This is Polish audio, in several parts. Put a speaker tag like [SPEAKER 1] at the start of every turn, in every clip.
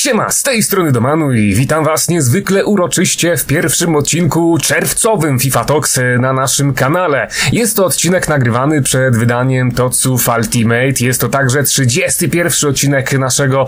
[SPEAKER 1] Siema, z tej strony Domanu i witam was niezwykle uroczyście w pierwszym odcinku czerwcowym FIFA Talks na naszym kanale. Jest to odcinek nagrywany przed wydaniem Totsów Ultimate. Jest to także 31 odcinek naszego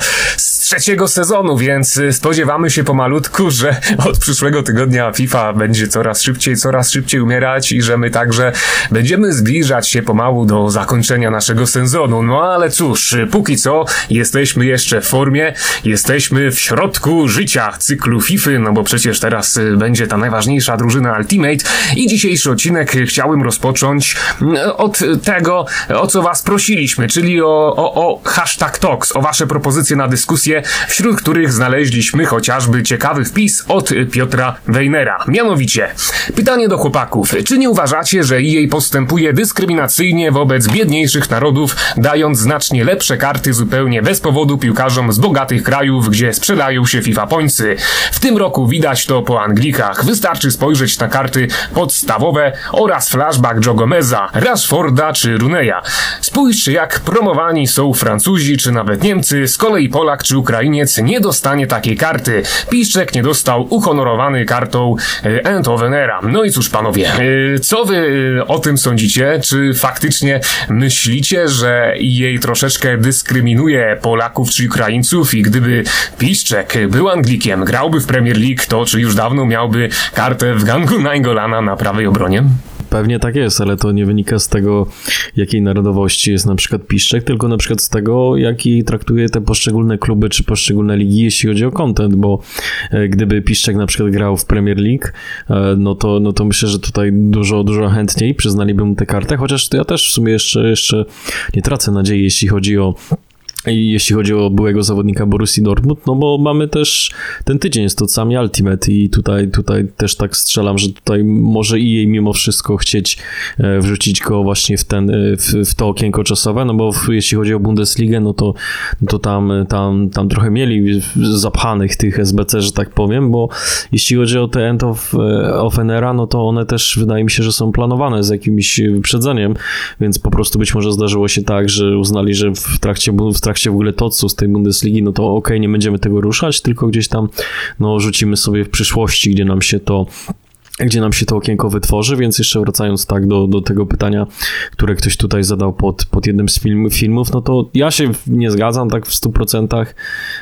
[SPEAKER 1] trzeciego sezonu, więc spodziewamy się pomalutku, że od przyszłego tygodnia FIFA będzie coraz szybciej, coraz szybciej umierać i że my także będziemy zbliżać się pomału do zakończenia naszego sezonu. No ale cóż, póki co jesteśmy jeszcze w formie, jesteśmy w środku życia cyklu FIFA, no bo przecież teraz y, będzie ta najważniejsza drużyna Ultimate i dzisiejszy odcinek chciałem rozpocząć y, od tego, o co was prosiliśmy, czyli o, o, o hashtag Talks, o wasze propozycje na dyskusję, wśród których znaleźliśmy chociażby ciekawy wpis od Piotra Weinera. Mianowicie, pytanie do chłopaków. Czy nie uważacie, że EA postępuje dyskryminacyjnie wobec biedniejszych narodów, dając znacznie lepsze karty zupełnie bez powodu piłkarzom z bogatych krajów, gdzie sprzedają się FIFA Pointsy? W tym roku widać to po Anglikach. Wystarczy spojrzeć na karty podstawowe oraz flashback Joe Gomeza, Rashforda czy Runeya. Spójrzcie jak promowani są Francuzi czy nawet Niemcy, z kolei Polak czy Ukrainiec nie dostanie takiej karty. Piszczek nie dostał uhonorowany kartą Entovenera. No i cóż panowie, e, co wy e, o tym sądzicie? Czy faktycznie myślicie, że jej troszeczkę dyskryminuje Polaków czy Ukraińców i gdyby Piszczek był Anglikiem, grałby w Premier League, to czy już dawno miałby kartę w gangu Naingolana na prawej obronie?
[SPEAKER 2] Pewnie tak jest, ale to nie wynika z tego, jakiej narodowości jest na przykład Piszczek, tylko na przykład z tego, jaki traktuje te poszczególne kluby czy poszczególne ligi, jeśli chodzi o content, bo e, gdyby Piszczek na przykład grał w Premier League, e, no to, no to myślę, że tutaj dużo, dużo chętniej przyznaliby mu tę kartę, chociaż ja też w sumie jeszcze, jeszcze nie tracę nadziei, jeśli chodzi o jeśli chodzi o byłego zawodnika Borussii Dortmund, no bo mamy też ten tydzień, jest to sami Ultimate i tutaj, tutaj też tak strzelam, że tutaj może i jej mimo wszystko chcieć e, wrzucić go właśnie w, ten, e, w, w to okienko czasowe, no bo w, jeśli chodzi o Bundesligę, no to, no to tam, tam, tam trochę mieli zapchanych tych SBC, że tak powiem, bo jeśli chodzi o te End of, e, of Enera, no to one też wydaje mi się, że są planowane z jakimś wyprzedzeniem, więc po prostu być może zdarzyło się tak, że uznali, że w trakcie, w trakcie trakcie w ogóle TOTSu z tej Bundesligi, no to ok, nie będziemy tego ruszać, tylko gdzieś tam no, rzucimy sobie w przyszłości, gdzie nam się to gdzie nam się to okienko wytworzy, więc jeszcze wracając tak do, do tego pytania, które ktoś tutaj zadał pod, pod jednym z film, filmów, no to ja się nie zgadzam tak w 100%,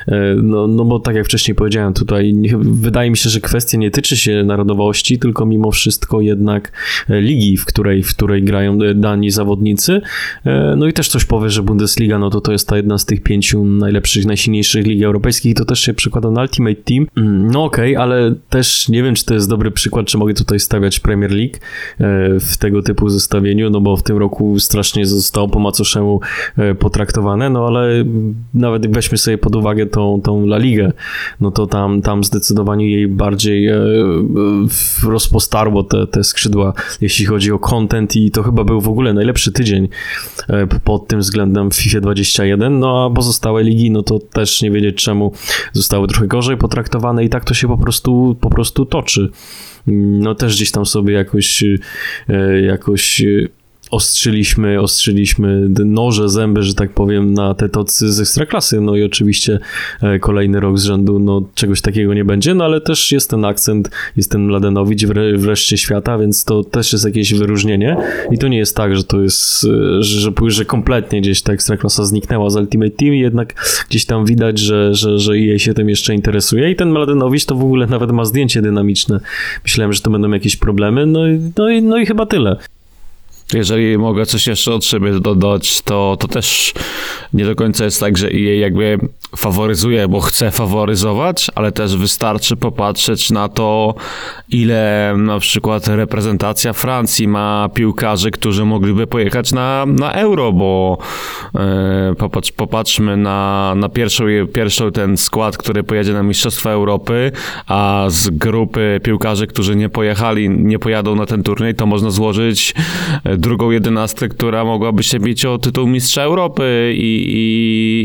[SPEAKER 2] e, no, no bo tak jak wcześniej powiedziałem, tutaj wydaje mi się, że kwestia nie tyczy się narodowości, tylko mimo wszystko jednak e, ligi, w której, w której grają dani zawodnicy, e, no i też coś powie, że Bundesliga, no to to jest ta jedna z tych pięciu najlepszych, najsilniejszych lig europejskich i to też się przykłada na Ultimate Team, mm, no okej, okay, ale też nie wiem, czy to jest dobry przykład, czy mogę mogę tutaj stawiać Premier League e, w tego typu zestawieniu, no bo w tym roku strasznie zostało po macoszemu e, potraktowane, no ale nawet weźmy sobie pod uwagę tą, tą La Ligę, no to tam, tam zdecydowanie jej bardziej e, rozpostarło te, te skrzydła, jeśli chodzi o content i to chyba był w ogóle najlepszy tydzień pod tym względem w FIFA 21, no a pozostałe ligi, no to też nie wiedzieć czemu zostały trochę gorzej potraktowane i tak to się po prostu, po prostu toczy no też gdzieś tam sobie jakoś, e, jakoś ostrzyliśmy, ostrzyliśmy noże, zęby, że tak powiem, na te tocy z ekstraklasy. No i oczywiście e, kolejny rok z rzędu, no czegoś takiego nie będzie, no ale też jest ten akcent, jest ten Mladenowicz wreszcie świata, więc to też jest jakieś wyróżnienie i to nie jest tak, że to jest, e, że, że, że kompletnie gdzieś ta ekstraklasa zniknęła z Ultimate Team, jednak gdzieś tam widać, że, że, że jej się tym jeszcze interesuje i ten Mladenowicz to w ogóle nawet ma zdjęcie dynamiczne. Myślałem, że to będą jakieś problemy, no, no, i, no i chyba tyle.
[SPEAKER 3] Jeżeli mogę coś jeszcze od siebie dodać, to, to też nie do końca jest tak, że jej jakby faworyzuje, bo chce faworyzować, ale też wystarczy popatrzeć na to, ile na przykład reprezentacja Francji ma piłkarzy, którzy mogliby pojechać na, na euro, bo e, popatrz, popatrzmy na, na pierwszą, pierwszą ten skład, który pojedzie na Mistrzostwa Europy, a z grupy piłkarzy, którzy nie pojechali, nie pojadą na ten turniej, to można złożyć drugą jedenastkę, która mogłaby się bić o tytuł Mistrza Europy i,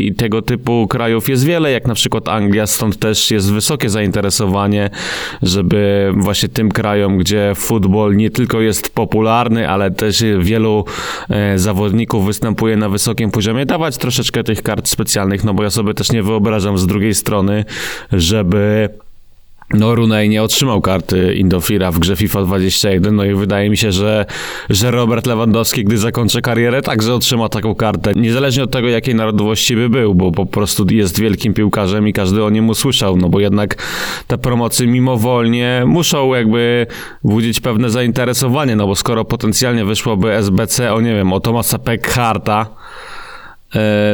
[SPEAKER 3] i, tego typu kraju krajów jest wiele, jak na przykład Anglia, stąd też jest wysokie zainteresowanie, żeby właśnie tym krajom, gdzie futbol nie tylko jest popularny, ale też wielu e, zawodników występuje na wysokim poziomie, dawać troszeczkę tych kart specjalnych, no bo ja sobie też nie wyobrażam z drugiej strony, żeby no, Runej nie otrzymał karty Indofira w grze FIFA 21, no i wydaje mi się, że, że Robert Lewandowski, gdy zakończy karierę, także otrzyma taką kartę. Niezależnie od tego, jakiej narodowości by był, bo po prostu jest wielkim piłkarzem i każdy o nim usłyszał, no bo jednak te promocje mimowolnie muszą jakby budzić pewne zainteresowanie, no bo skoro potencjalnie wyszłoby SBC, o nie wiem, o Tomasa Peckharta,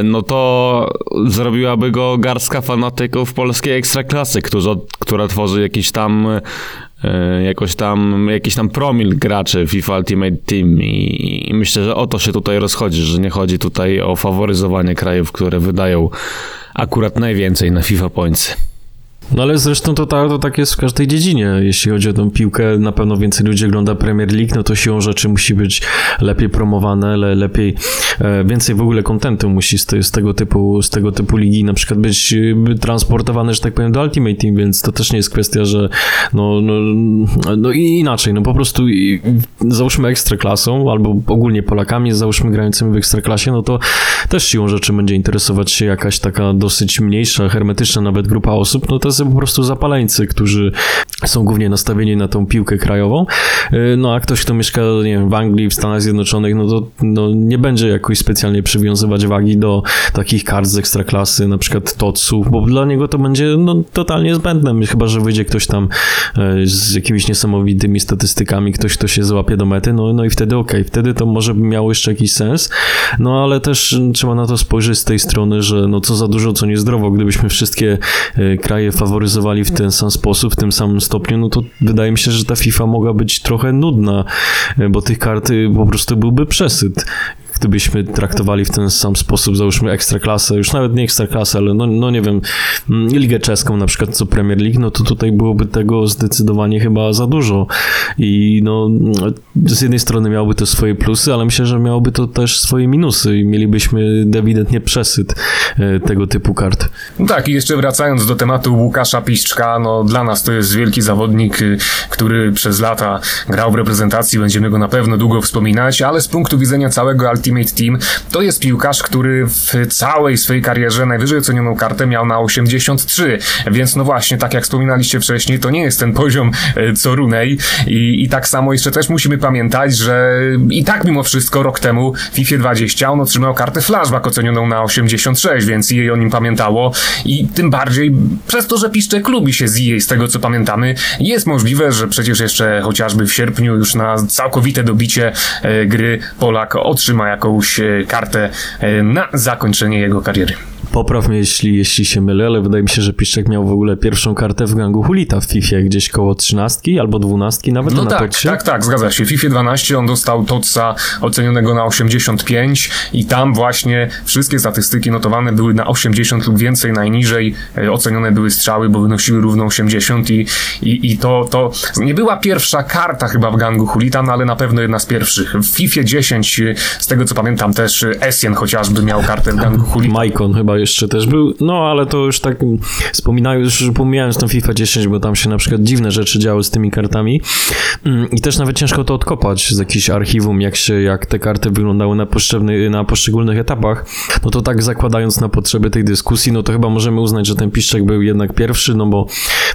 [SPEAKER 3] no to zrobiłaby go garstka fanatyków polskiej ekstraklasy, która tworzy jakiś tam e, jakoś tam, jakiś tam promil graczy FIFA Ultimate Team i, i myślę, że o to się tutaj rozchodzi, że nie chodzi tutaj o faworyzowanie krajów, które wydają akurat najwięcej na FIFA Points.
[SPEAKER 2] No ale zresztą to, to tak jest w każdej dziedzinie. Jeśli chodzi o tą piłkę, na pewno więcej ludzi ogląda Premier League, no to siłą rzeczy musi być lepiej promowane, le, lepiej, e, więcej w ogóle kontentu musi z, z, tego typu, z tego typu ligi na przykład być e, transportowane, że tak powiem, do Ultimate Team, więc to też nie jest kwestia, że no, no, no i inaczej, no po prostu i, załóżmy ekstraklasą, albo ogólnie Polakami, załóżmy grającymi w ekstraklasie, no to też siłą rzeczy będzie interesować się jakaś taka dosyć mniejsza, hermetyczna nawet grupa osób, no to jest po prostu zapaleńcy, którzy są głównie nastawieni na tą piłkę krajową. Y, No a ktoś, kto mieszka, nie wiem, w Anglii, w Stanach Zjednoczonych, no to no, nie będzie jakoś specjalnie przywiązywać wagi do takich kart z ekstraklasy, na przykład TOTSów, bo dla niego to będzie no, totalnie zbędne, chyba, że wyjdzie ktoś tam e, z jakimiś niesamowitymi statystykami, ktoś, kto się złapie do mety, no, no i wtedy okej, wtedy to może by miało jeszcze jakiś sens, no ale też trzeba na to spojrzeć z tej strony, że no co za dużo, co niezdrowo, gdybyśmy wszystkie e, kraje faworyzowali w ten sam sposób, w tym samym stopniu, no to wydaje mi się, że ta FIFA mogła być trochę nudna, e, bo tych kart y, po prostu byłby przesyt. Gdybyśmy traktowali w ten sam sposób, załóżmy ekstraklasę, już nawet nie ekstraklasę, ale no, no nie wiem, mm, ligę czeską na przykład, co Premier League, no to tutaj byłoby tego zdecydowanie chyba za dużo. I no, z jednej strony miałoby to swoje plusy, ale myślę, że miałoby to też swoje minusy i mielibyśmy ewidentnie przesyt e, tego typu kart.
[SPEAKER 1] No tak, i jeszcze wracając do tematu Łukasza Piszczka, no dla nas to jest wielki zawodnik, y, który przez lata grał w reprezentacji, będziemy go na pewno długo wspominać, ale z punktu widzenia całego Ultimate Team, to jest piłkarz, który w całej swojej karierze najwyżej ocenioną kartę miał na 83, więc no właśnie, tak jak wspominaliście wcześniej, to nie jest ten poziom y, co Runej i, i tak samo jeszcze też musimy pamiętać, że i tak mimo wszystko rok temu w FIFA 20 on otrzymał kartę Flashback ocenioną na 86, więc jej o nim pamiętało. I tym bardziej przez to, że Piszczek lubi się z EA, z tego co pamiętamy, jest możliwe, że przecież jeszcze chociażby w sierpniu już na całkowite dobicie e, gry Polak otrzyma jakąś e, kartę e, na zakończenie jego kariery.
[SPEAKER 2] Popraw mnie, jeśli, jeśli się mylę, ale wydaje mi się, że Piszczek miał w ogóle pierwszą kartę w gangu Hulita w FIFA, gdzieś koło 13 albo 12 nawet
[SPEAKER 1] No
[SPEAKER 2] na
[SPEAKER 1] tak,
[SPEAKER 2] totsie.
[SPEAKER 1] tak, tak, zgadza się. W FIFA 12 on dostał Totsa ocenionego na 85 i tam właśnie wszystkie statystyki notowane były na 80 lub więcej, najniżej e, ocenione były strzały, bo wynosiły równo 80 i, i, i to, to nie była pierwsza karta chyba w gangu Hulita, no ale na pewno jedna z pierwszych. W FIFA 10, e, z tego co pamiętam też e, Essien chociażby miał kartę w gangu Hulita.
[SPEAKER 2] Maicon chyba jeszcze też był, no ale to już tak wspominając, już pomijając tą FIFA 10, bo tam się na przykład dziwne rzeczy działy z tymi kartami. Mm, i też nawet ciężko to odkopać z jakichś archiwum, jak się, jak te karty wyglądały na, na poszczególnych etapach, no to tak zakładając na potrzeby tej dyskusji, no to chyba możemy uznać, że ten Piszczek był jednak pierwszy, no bo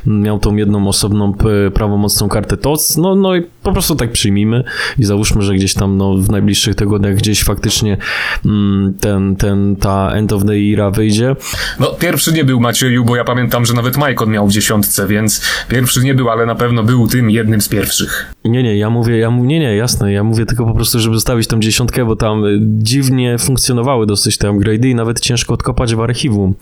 [SPEAKER 2] miał tą jedną osobną prawomocną kartę TOC, no, no i po prostu tak przyjmijmy i załóżmy, że gdzieś tam no, w najbliższych tygodniach gdzieś faktycznie mm, ten, ten, ta End of the Era wyjdzie.
[SPEAKER 1] No, pierwszy nie był Macieju, bo ja pamiętam, że nawet Maicon miał w dziesiątce, więc pierwszy nie był, ale na pewno był tym jednym z pierwszych.
[SPEAKER 2] Nie, nie, ja mówię, ja mówię, nie, nie, jasne, ja mówię tylko po prostu, żeby zostawić tą dziesiątkę, bo tam y, dziwnie funkcjonowały dosyć te upgrade'y i nawet ciężko odkopać w archiwum,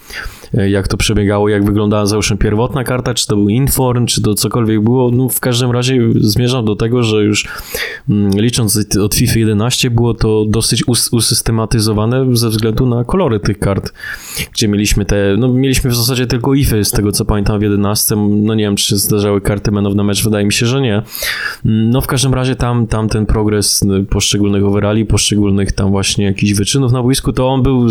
[SPEAKER 2] y, jak to przebiegało, jak wyglądała załóżmy pierwotna karta, czy to był inform, czy to cokolwiek było, no w każdym razie zmierzam do tego, że już mm, licząc od- FIFA 11 było to dosyć us usystematyzowane ze względu na kolory tych kart, gdzie mieliśmy te, no mieliśmy w zasadzie tylko ify, z tego co pamiętam w 11, no nie wiem, czy zdarzały karty man of the match, wydaje mi się, że nie, No w każdym razie tam, tam ten progres y, poszczególnych overali, poszczególnych tam właśnie jakichś wyczynów na boisku, to on był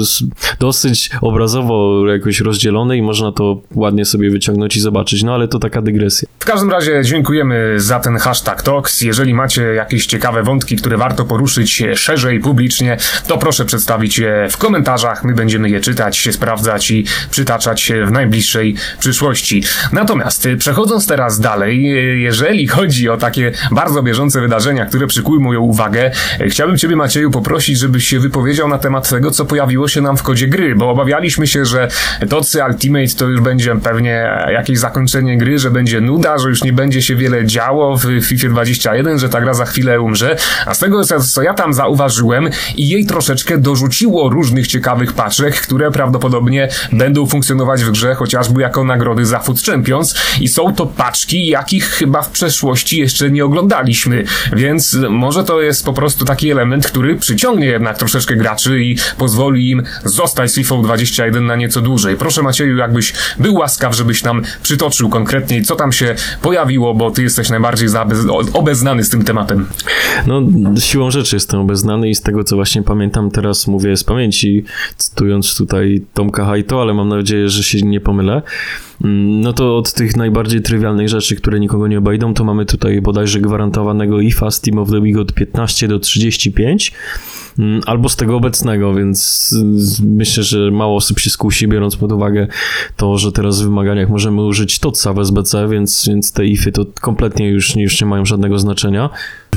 [SPEAKER 2] dosyć obrazowo jakoś rozdzielony i można to ładnie sobie wyciągnąć i zobaczyć, no ale to taka dygresja.
[SPEAKER 1] W każdym razie dziękujemy za ten hashtag Talks. Jeżeli macie jakieś ciekawe wątki, które warto poruszyć szerzej, publicznie, to proszę przedstawić je w komentarzach. My będziemy je czytać, sprawdzać i przytaczać w najbliższej przyszłości. Natomiast y, przechodząc teraz dalej, y, jeżeli chodzi o takie bardzo bieżące wydarzenia, które przykuły moją uwagę, chciałbym Ciebie Macieju poprosić, żebyś się wypowiedział na temat tego, co pojawiło się nam w kodzie gry, bo obawialiśmy się, że Tocy Ultimate to już będzie pewnie jakieś zakończenie gry, że będzie nuda, że już nie będzie się wiele działo w FIFA 21, że ta gra za chwilę umrze. A z tego, co, ja tam zauważyłem, i jej troszeczkę dorzuciło różnych ciekawych paczek, które prawdopodobnie będą funkcjonować w grze chociażby jako nagrody za Food Champions. I są to paczki, jakich chyba w przeszłości jeszcze nie oglądaliśmy. Więc może to jest po prostu taki element, który przyciągnie jednak troszeczkę graczy i pozwoli im zostać z FIFA 21 na nieco dłużej. Proszę Macieju, jakbyś był łaskaw, żebyś nam przytoczył konkretniej, co tam się pojawiło, bo ty jesteś najbardziej obeznany z tym tematem.
[SPEAKER 2] No, siłą rzeczy jestem obeznany i z tego, co właśnie pamiętam, teraz mówię z pamięci, cytując tutaj Tomka Hajto, ale mam nadzieję, że się nie pomylę. Mm, No to od tych najbardziej trywialnych rzeczy, które nikogo nie obejdą, to mamy tutaj bodajże gwarantowanego IFA z Team of the Week od 15 do 35, mm, albo z tego obecnego, więc myślę, że mało osób się skusi, biorąc pod uwagę to, że teraz w wymaganiach możemy użyć TOTSA w SBC, więc, więc te IFy to kompletnie już, już nie mają żadnego znaczenia.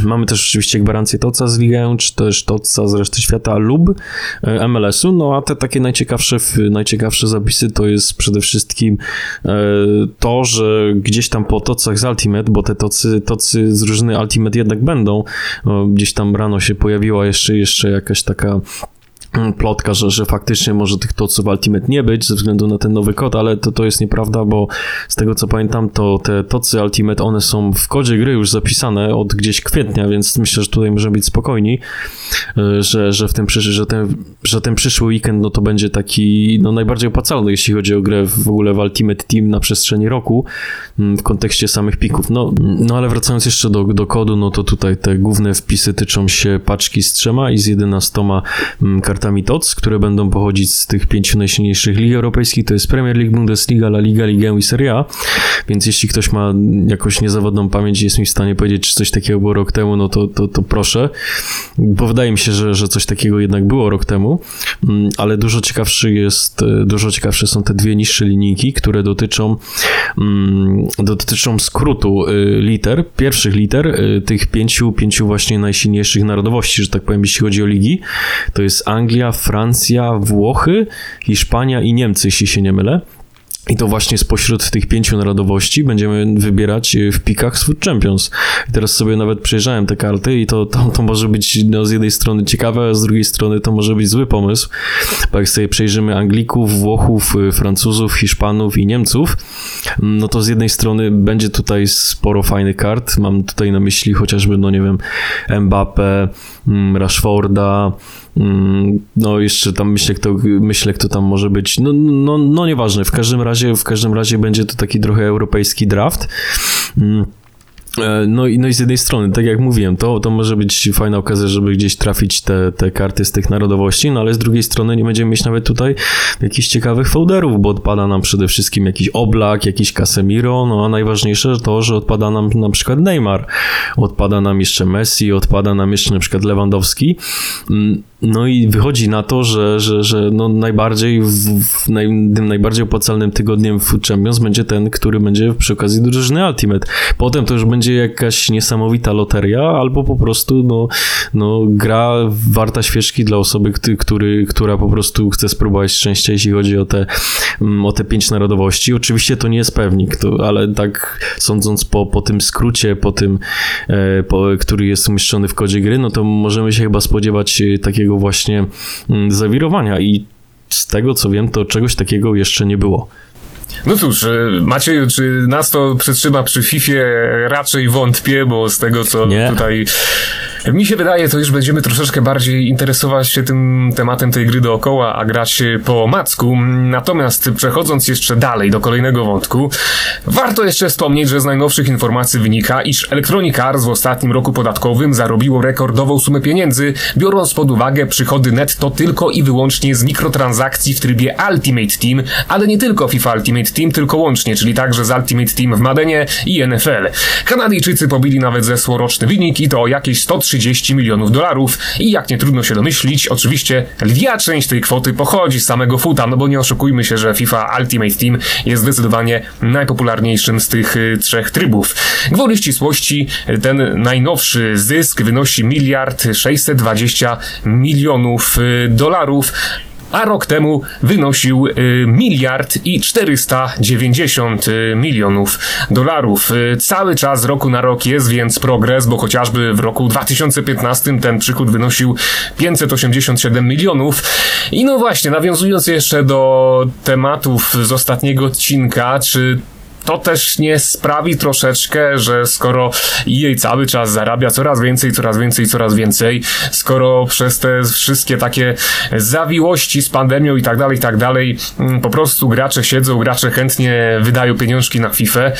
[SPEAKER 2] Mamy też oczywiście gwarancję TOCA z Ligę, czy też TOCA z reszty świata lub e, MLS-u, no a te takie najciekawsze, najciekawsze zapisy to jest przede wszystkim e, to, że gdzieś tam po tocach z Ultimate, bo te tocy, tocy z drużyny Ultimate jednak będą, gdzieś tam rano się pojawiła jeszcze, jeszcze jakaś taka plotka, że, że faktycznie może tych toców Ultimate nie być ze względu na ten nowy kod, ale to, to jest nieprawda, bo z tego co pamiętam, to te tocy Ultimate, one są w kodzie gry już zapisane od gdzieś kwietnia, więc myślę, że tutaj możemy być spokojni, y, że, że, w tym przysz- że, ten, że ten przyszły weekend no to będzie taki no, najbardziej opłacalny, jeśli chodzi o grę w ogóle w Ultimate Team na przestrzeni roku mm, w kontekście samych pików. No, no ale wracając jeszcze do, do kodu, no to tutaj te główne wpisy tyczą się paczki z trzema i z 11 mm, kartami TOC, które będą pochodzić z tych pięciu najsilniejszych lig europejskich, to jest Premier League, Bundesliga, La Liga, Ligę i Serie A, więc jeśli ktoś ma jakąś niezawodną pamięć i jest mi w stanie powiedzieć, czy coś takiego było rok temu, no to, to, to proszę, bo wydaje mi się, że, że coś takiego jednak było rok temu, Mm, ale dużo ciekawszy jest, e, dużo ciekawsze są te dwie niższe linijki, które dotyczą mm, dotyczą skrótu y, liter, pierwszych liter y, tych pięciu, pięciu właśnie najsilniejszych narodowości, że tak powiem, jeśli chodzi o ligi. To jest Anglia, Francja, Włochy, Hiszpania i Niemcy, jeśli się nie mylę. I to właśnie spośród tych pięciu narodowości będziemy wybierać y, w pikach Food Champions. I teraz sobie nawet przejrzałem te karty i to, to, to może być no, z jednej strony ciekawe, a z drugiej strony to może być zły pomysł, bo jak sobie przejrzymy Anglików, Włochów, y, Francuzów, Hiszpanów i Niemców, no to z jednej strony będzie tutaj sporo fajnych kart. Mam tutaj na myśli chociażby, no nie wiem, Mbappe, mm, Rashforda, no jeszcze tam myślę kto, myślę, kto tam może być. No, no, no nieważne, w każdym razie, w każdym razie będzie to taki trochę europejski draft. Mm. E, No i, no i z jednej strony, tak jak mówiłem, to, to może być fajna okazja, żeby gdzieś trafić te, te karty z tych narodowości, no ale z drugiej strony nie będziemy mieć nawet tutaj jakichś ciekawych folderów, bo odpada nam przede wszystkim jakiś Oblak, jakiś Casemiro, no a najważniejsze to, że odpada nam na przykład Neymar, odpada nam jeszcze Messi, odpada nam jeszcze na przykład Lewandowski. No i wychodzi na to, że, że, że no najbardziej w, w naj, tym najbardziej opłacalnym tygodniem w Champions będzie ten, który będzie przy okazji drużyny Ultimate. Potem to już będzie jakaś niesamowita loteria, albo po prostu no, no, gra warta świeczki dla osoby, który, która po prostu chce spróbować szczęścia, jeśli chodzi o te, mm, o te pięć narodowości. Oczywiście to nie jest pewnik, to, ale tak sądząc po, po tym skrócie, po tym, e, po, który jest umieszczony w kodzie gry, no to możemy się chyba spodziewać e, takiego właśnie mm, zawirowania i z tego co wiem, to czegoś takiego jeszcze nie było.
[SPEAKER 1] No cóż, e, Macieju, czy nas to przetrzyma przy FIFA? Raczej wątpię, bo z tego co
[SPEAKER 2] Nie.
[SPEAKER 1] tutaj Mi się wydaje, to już będziemy troszeczkę bardziej interesować się tym tematem tej gry dookoła, a grać po macku. Natomiast przechodząc jeszcze dalej do kolejnego wątku, warto jeszcze wspomnieć, że z najnowszych informacji wynika, iż Electronic Arts w ostatnim roku podatkowym zarobiło rekordową sumę pieniędzy, biorąc pod uwagę przychody netto tylko i wyłącznie z mikrotransakcji w trybie Ultimate Team, ale nie tylko FIFA Ultimate Team, tylko łącznie, czyli także z Ultimate Team w Madenie i NFL. Kanadyjczycy pobili nawet zeszłoroczny wynik i to o jakieś 130 milionów dolarów. I jak nie trudno się domyślić, oczywiście lwia część tej kwoty pochodzi z samego futa, no bo nie oszukujmy się, że FIFA Ultimate Team jest zdecydowanie najpopularniejszym z tych y, trzech trybów. Gwoli ścisłości, ten najnowszy zysk wynosi miliard 620 milionów y, dolarów, a rok temu wynosił y, miliard i 490 y, milionów dolarów. Y, cały czas roku na rok jest więc progres, bo chociażby w roku 2015 ten przychód wynosił 587 milionów. I no właśnie, nawiązując jeszcze do tematów z ostatniego odcinka, czy to też nie sprawi troszeczkę, że skoro jej cały czas zarabia coraz więcej, coraz więcej, coraz więcej, skoro przez te wszystkie takie zawiłości z pandemią i tak dalej, i tak dalej, mm, po prostu gracze siedzą, gracze chętnie wydają pieniążki na FIFA, e,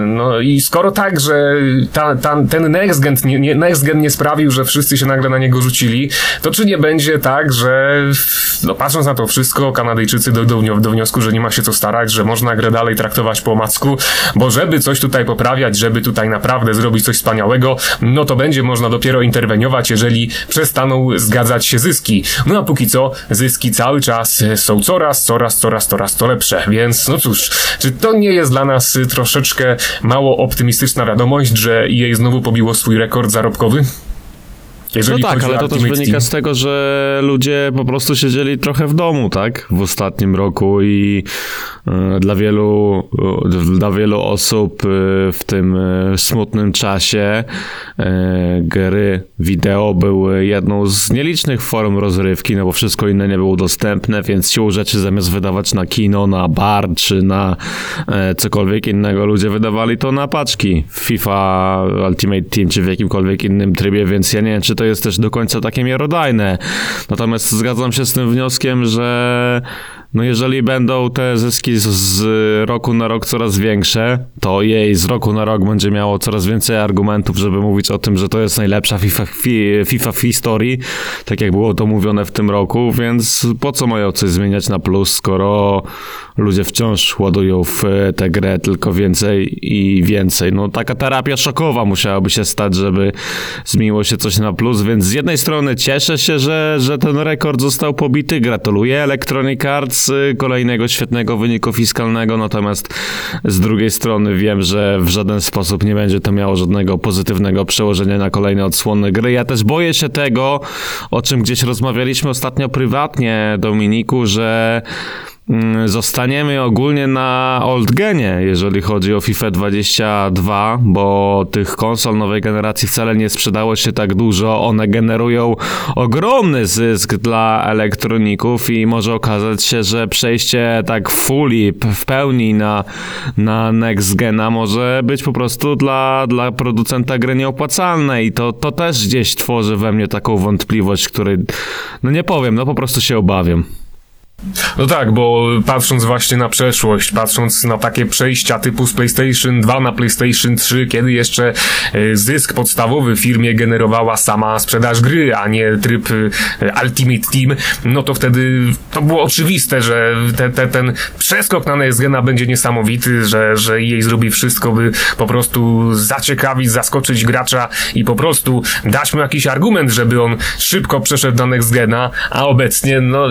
[SPEAKER 1] no i skoro tak, że ta, ta, ten next gen, nie, next gen nie sprawił, że wszyscy się nagle na niego rzucili, to czy nie będzie tak, że no patrząc na to wszystko, Kanadyjczycy dojdą do wniosku, że nie ma się co starać, że można grę dalej traktować po bo żeby coś tutaj poprawiać, żeby tutaj naprawdę zrobić coś wspaniałego, no to będzie można dopiero interweniować, jeżeli przestaną zgadzać się zyski. No a póki co, zyski cały czas są coraz, coraz, coraz, coraz to lepsze, więc no cóż, czy to nie jest dla nas troszeczkę mało optymistyczna wiadomość, że EA znowu pobiło swój rekord zarobkowy?
[SPEAKER 3] No tak, ale to też wynika
[SPEAKER 1] Team.
[SPEAKER 3] z tego, że ludzie po prostu siedzieli trochę w domu, tak? W ostatnim roku i e, dla wielu, e, dla wielu osób e, w tym smutnym czasie gry wideo były jedną z nielicznych form rozrywki, no bo wszystko inne nie było dostępne, więc siłą rzeczy zamiast wydawać na kino, na bar czy na cokolwiek innego, ludzie wydawali to na paczki w FIFA Ultimate Team czy w jakimkolwiek innym trybie, więc ja nie wiem, czy to jest też do końca takie miarodajne. Natomiast zgadzam się z tym wnioskiem, że no jeżeli będą te zyski z, roku na rok coraz większe, to jej z roku na rok będzie miało coraz więcej argumentów, żeby mówić o tym, że to jest najlepsza FIFA, fi, FIFA w historii, tak jak było to mówione w tym roku, więc po co mają coś zmieniać na plus, skoro ludzie wciąż ładują w tę grę tylko więcej i więcej. No taka terapia szokowa musiałaby się stać, żeby zmieniło się coś na plus, więc z jednej strony cieszę się, że, że ten rekord został pobity, gratuluję Electronic Arts y, kolejnego świetnego wyniku fiskalnego, natomiast z drugiej strony wiem, że w żaden sposób nie będzie to miało żadnego pozytywnego przełożenia na kolejne odsłony gry. Ja też boję się tego, o czym gdzieś rozmawialiśmy ostatnio prywatnie, Dominiku, że zostaniemy ogólnie na old genie, jeżeli chodzi o FIFA 22, bo tych konsol nowej generacji wcale nie sprzedało się tak dużo. One generują ogromny zysk dla elektroników i może okazać się, że przejście tak fully, w pełni na, na next gena może być po prostu dla, dla producenta gry nieopłacalne i to, to też gdzieś tworzy we mnie taką wątpliwość, której, no nie powiem, no po prostu się obawiam.
[SPEAKER 1] No tak, bo patrząc właśnie na przeszłość, patrząc na takie przejścia typu z PlayStation 2 na PlayStation 3, kiedy jeszcze e, zysk podstawowy firmie generowała sama sprzedaż gry, a nie tryb e, Ultimate Team, no to wtedy to było oczywiste, że te, te, ten przeskok na Next Gena będzie niesamowity, że, że jej zrobi wszystko, by po prostu zaciekawić, zaskoczyć gracza i po prostu dać mu jakiś argument, żeby on szybko przeszedł na Next Gena, a obecnie, no,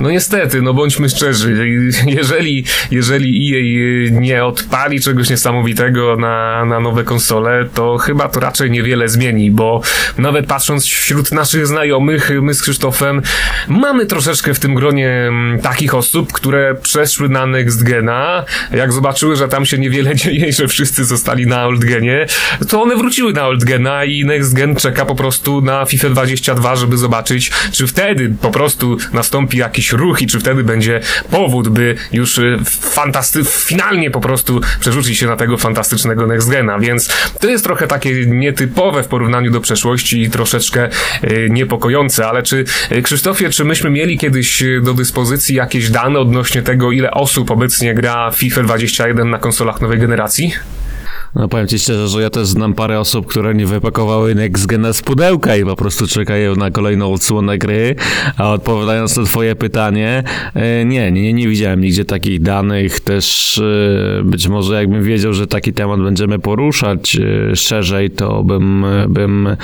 [SPEAKER 1] no niestety, no bądźmy szczerzy, jeżeli, jeżeli EA nie odpali czegoś niesamowitego na, na nowe konsole, to chyba to raczej niewiele zmieni, bo nawet patrząc wśród naszych znajomych, my z Krzysztofem, mamy troszeczkę w tym gronie mm, takich osób, które przeszły na Next Gena, jak zobaczyły, że tam się niewiele dzieje że wszyscy zostali na Old Genie, to one wróciły na Old Gena i Next Gen czeka po prostu na FIFA 22, żeby zobaczyć, czy wtedy po prostu nastąpi jakiś ruch i czy wtedy będzie powód, by już y, fantasty, finalnie po prostu przerzucić się na tego fantastycznego next gena, więc to jest trochę takie nietypowe w porównaniu do przeszłości i troszeczkę y, niepokojące, ale czy y, Krzysztofie, czy myśmy mieli kiedyś do dyspozycji jakieś dane odnośnie tego, ile osób obecnie gra FIFA 21 na konsolach nowej generacji?
[SPEAKER 3] No powiem ci szczerze, że ja też znam parę osób, które nie wypakowały Next Gena z pudełka i po prostu czekają na kolejną odsłonę gry, a odpowiadając na twoje pytanie, e, nie, nie, nie widziałem nigdzie takich danych, też e, być może jakbym wiedział, że taki temat będziemy poruszać e, szerzej, to bym, bym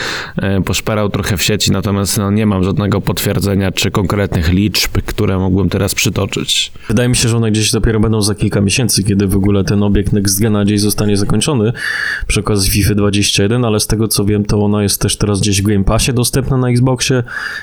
[SPEAKER 3] poszperał trochę w sieci, natomiast no, nie mam żadnego potwierdzenia czy konkretnych liczb, które mógłbym teraz przytoczyć.
[SPEAKER 2] Wydaje mi się, że one gdzieś dopiero będą za kilka miesięcy, kiedy w ogóle ten obiekt Next Gena gdzieś zostanie zakończony przy okazji FIFA 21, ale z tego co wiem, to ona jest też teraz gdzieś w Game Passie dostępna na Xboxie,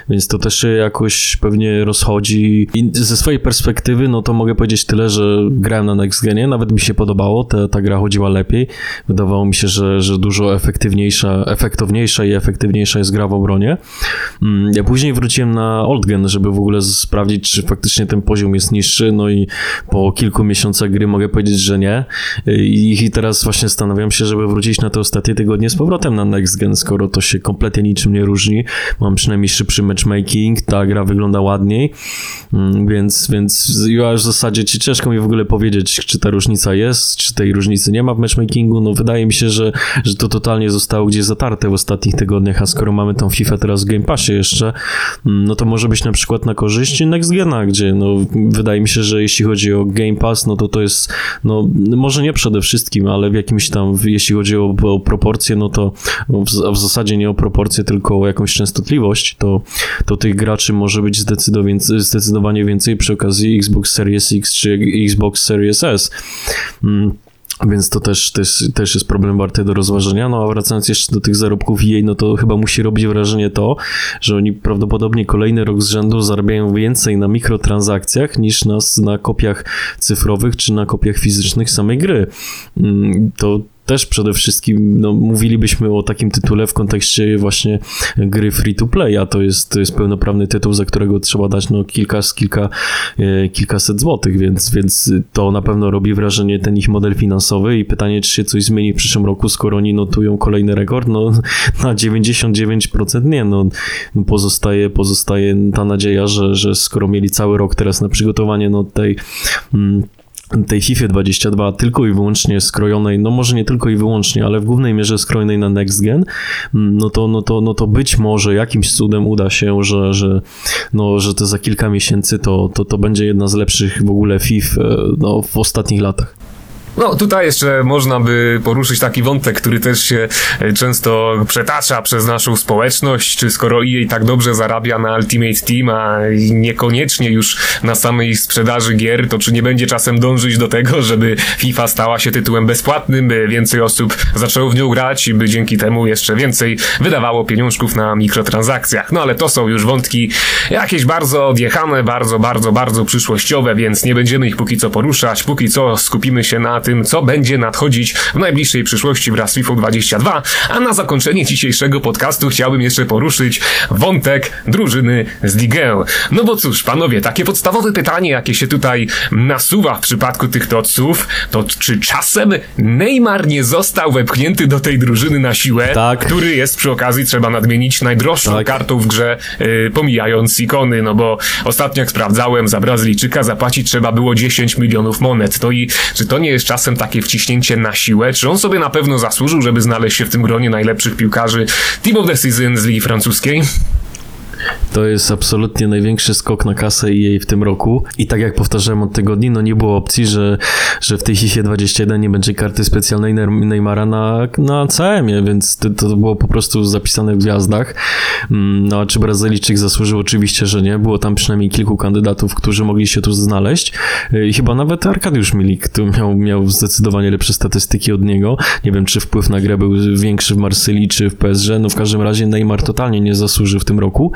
[SPEAKER 2] więc to też się jakoś pewnie rozchodzi. I ze swojej perspektywy, no to mogę powiedzieć tyle, że grałem na Next Genie, nawet mi się podobało, ta, ta gra chodziła lepiej. Wydawało mi się, że, że dużo efektywniejsza, efektowniejsza i efektywniejsza jest gra w obronie. Mm, Ja później wróciłem na Old Gen, żeby w ogóle sprawdzić, czy faktycznie ten poziom jest niższy, no i po kilku miesiącach gry mogę powiedzieć, że nie. I, teraz właśnie zastanawiam się, żeby wrócić na te ostatnie tygodnie z powrotem na Next Gen, skoro to się kompletnie niczym nie różni. Mam przynajmniej szybszy matchmaking, ta gra wygląda ładniej, Mm, więc, więc ja w zasadzie ci ciężko mi w ogóle powiedzieć, czy ta różnica jest, czy tej różnicy nie ma w matchmakingu. No wydaje mi się, że, że to totalnie zostało gdzieś zatarte w ostatnich tygodniach, a skoro mamy tą FIFA teraz w Game Passie jeszcze, mm, no to może być na przykład na korzyść Next Gena, gdzie no wydaje mi się, że jeśli chodzi o Game Pass, no to to jest, no może nie przede wszystkim, ale w jakimś tam, jeśli chodzi o, o proporcje, no to w, w zasadzie nie o proporcje, tylko o jakąś częstotliwość, to, to tych graczy może być zdecydowanie, więcej przy okazji Xbox Series X czy Xbox Series S. Mm. Więc to też, też, też jest problem warty do rozważenia. No a wracając jeszcze do tych zarobków EA, no to chyba musi robić wrażenie to, że oni prawdopodobnie kolejny rok z rzędu zarabiają więcej na mikrotransakcjach niż na, na kopiach cyfrowych czy na kopiach fizycznych samej gry. Mm, To też przede wszystkim no, mówilibyśmy o takim tytule w kontekście właśnie gry free to play, a to jest, to jest pełnoprawny tytuł, za którego trzeba dać no, kilka, kilka, e, kilkaset złotych, więc, więc to na pewno robi wrażenie ten ich model finansowy i pytanie, czy się coś zmieni w przyszłym roku, skoro oni notują kolejny rekord, no na 99% nie, no pozostaje, pozostaje ta nadzieja, że, że skoro mieli cały rok teraz na przygotowanie no, tej mm, tej FIFA 22 tylko i wyłącznie skrojonej, no może nie tylko i wyłącznie, ale w głównej mierze skrojonej na next gen, mm, no to, no to, no to być może jakimś cudem uda się, że, że, no, że to za kilka miesięcy to, to, to będzie jedna z lepszych w ogóle FIFA no, w ostatnich latach.
[SPEAKER 1] No, tutaj jeszcze można by poruszyć taki wątek, który też się e, często przetacza przez naszą społeczność, czy skoro EA tak dobrze zarabia na Ultimate Team, a niekoniecznie już na samej sprzedaży gier, to czy nie będzie czasem dążyć do tego, żeby FIFA stała się tytułem bezpłatnym, by więcej osób zaczęło w nią grać i by dzięki temu jeszcze więcej wydawało pieniążków na mikrotransakcjach. No ale to są już wątki jakieś bardzo odjechane, bardzo, bardzo, bardzo przyszłościowe, więc nie będziemy ich póki co poruszać. Póki co skupimy się na tym, co będzie nadchodzić w najbliższej przyszłości wraz z FIFA 22, a na zakończenie dzisiejszego podcastu chciałbym jeszcze poruszyć wątek drużyny z Ligę. No bo cóż, panowie, takie podstawowe pytanie, jakie się tutaj nasuwa w przypadku tych toców, to czy czasem Neymar nie został wepchnięty do tej drużyny na siłę,
[SPEAKER 2] Tak.
[SPEAKER 1] który jest przy okazji, trzeba nadmienić, najdroższą
[SPEAKER 2] Tak.
[SPEAKER 1] kartą w grze, yy, pomijając ikony, no bo ostatnio jak sprawdzałem, za Brazylijczyka zapłacić trzeba było 10 milionów monet. To i czy to nie jest czasem takie wciśnięcie na siłę? Czy on sobie na pewno zasłużył, żeby znaleźć się w tym gronie najlepszych piłkarzy Team of the Season z Ligi Francuskiej?
[SPEAKER 2] To jest absolutnie największy skok na kasę EA w tym roku. I tak jak powtarzałem od tygodni, no nie było opcji, że, że w tej FIFA 21 nie będzie karty specjalnej Ney- Neymara na, na CM-ie, więc to, to było po prostu zapisane w gwiazdach. Mm, No a czy Brazylijczyk zasłużył? Oczywiście, że nie. Było tam przynajmniej kilku kandydatów, którzy mogli się tu znaleźć. I chyba nawet Arkadiusz Milik tu miał, miał zdecydowanie lepsze statystyki od niego. Nie wiem, czy wpływ na grę był większy w Marsylii, czy w PSG. No w każdym razie Neymar totalnie nie zasłużył w tym roku.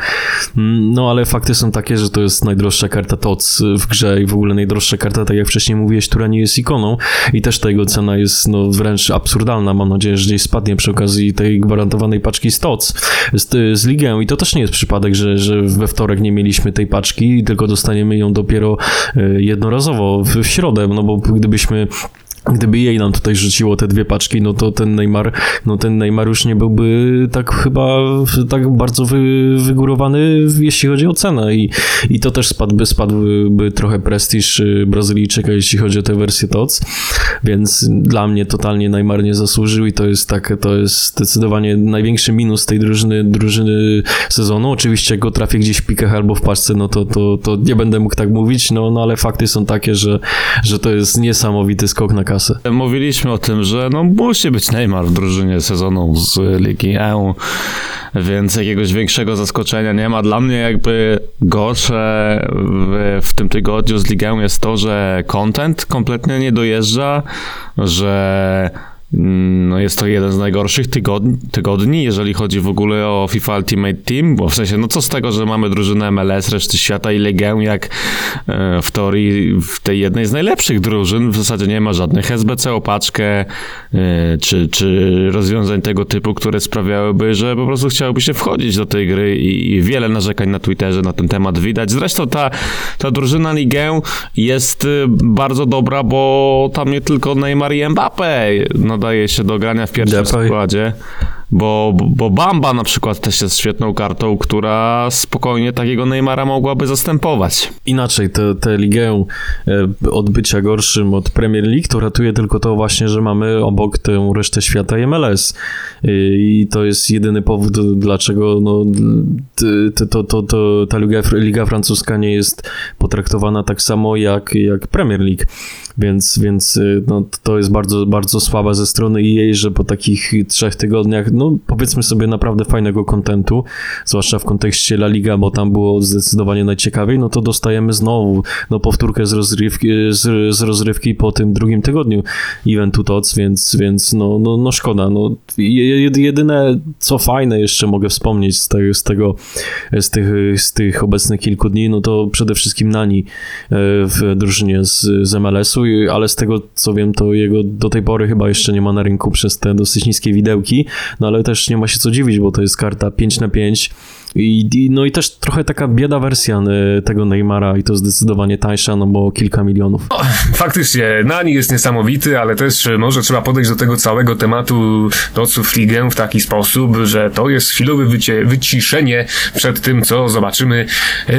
[SPEAKER 2] No ale fakty są takie, że to jest najdroższa karta TOC w grze i w ogóle najdroższa karta, tak jak wcześniej mówiłeś, która nie jest ikoną. I też ta jego cena jest no wręcz absurdalna. Mam nadzieję, że gdzieś spadnie przy okazji tej gwarantowanej paczki z TOC z, z i to też nie jest przypadek, że, że we wtorek nie mieliśmy tej paczki, tylko dostaniemy ją dopiero e, jednorazowo w środę, no bo gdybyśmy Gdyby jej nam tutaj rzuciło te dwie paczki, no to ten Neymar, no ten Neymar już nie byłby tak chyba tak bardzo wy, wygórowany, jeśli chodzi o cenę i, i to też spadłby, spadłby trochę prestiż y, Brazylijczyka, jeśli chodzi o tę wersję TOC, więc dla mnie totalnie Neymar nie zasłużył i to jest tak, to jest zdecydowanie największy minus tej drużyny, drużyny sezonu. Oczywiście jak go trafię gdzieś w pikach albo w paczce, no to, to, to nie będę mógł tak mówić, no, no ale fakty są takie, że, że to jest niesamowity skok na kasę.
[SPEAKER 3] Mówiliśmy o tym, że no musi być Neymar w drużynie sezonu z Ligi E, więc jakiegoś większego zaskoczenia nie ma. Dla mnie jakby gorsze w, w tym tygodniu z Ligą jest to, że content kompletnie nie dojeżdża, że no jest to jeden z najgorszych tygodni, tygodni, jeżeli chodzi w ogóle o FIFA Ultimate Team, bo w sensie, no co z tego, że mamy drużynę MLS, reszty świata i Legę, jak e, w teorii w tej jednej z najlepszych drużyn w zasadzie nie ma żadnych SBC opaczkę, e, czy, czy rozwiązań tego typu, które sprawiałyby, że po prostu chciałoby się wchodzić do tej gry i, i wiele narzekań na Twitterze na ten temat widać. Zresztą ta, ta drużyna Ligę jest y, bardzo dobra, bo tam nie tylko Neymar i Mbappe nadaje się do grania w pierwszym
[SPEAKER 2] Depay.
[SPEAKER 3] składzie. Bo, bo Bamba na przykład też jest świetną kartą, która spokojnie takiego Neymara mogłaby zastępować.
[SPEAKER 2] Inaczej, tę tę ligę e, od bycia gorszym od Premier League to ratuje tylko to właśnie, że mamy obok tę resztę świata MLS. E, I to jest jedyny powód, dlaczego no, t- to, to, to, ta liga, liga francuska nie jest potraktowana tak samo jak, jak Premier League. Więc, więc y, no, to jest bardzo, bardzo słabe ze strony jej, że po takich trzech tygodniach, no powiedzmy sobie naprawdę fajnego kontentu, zwłaszcza w kontekście La Liga, bo tam było zdecydowanie najciekawiej, no to dostajemy znowu no, powtórkę z rozrywki, z, z rozrywki po tym drugim tygodniu eventu TOC, więc, więc no, no, no szkoda. No, Je- je- jedyne co fajne jeszcze mogę wspomnieć z, z, tego, z, tych, z tych obecnych kilku dni, no to przede wszystkim Nani e, w drużynie z, z MLS-u, ale z tego co wiem, to jego do tej pory chyba jeszcze nie ma na rynku przez te dosyć niskie widełki, no ale też nie ma się co dziwić, bo to jest karta 5 na 5 i, i, no i też trochę taka bieda wersja e, tego Neymara i to zdecydowanie tańsza, no bo kilka milionów.
[SPEAKER 1] Faktycznie, Nani jest niesamowity, ale też e, może trzeba podejść do tego całego tematu toców ligę w taki sposób, że to jest chwilowe wycie, wyciszenie przed tym, co zobaczymy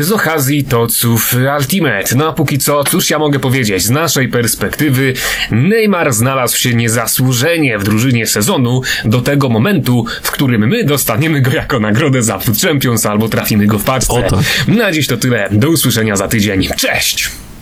[SPEAKER 1] z okazji toców Ultimate. No a póki co, cóż ja mogę powiedzieć? Z naszej perspektywy Neymar znalazł się niezasłużenie w drużynie sezonu do tego momentu, w którym my dostaniemy go jako nagrodę za Food Champions albo trafimy go w paczce.
[SPEAKER 2] Tak.
[SPEAKER 1] Na dziś to tyle. Do usłyszenia za tydzień. Cześć!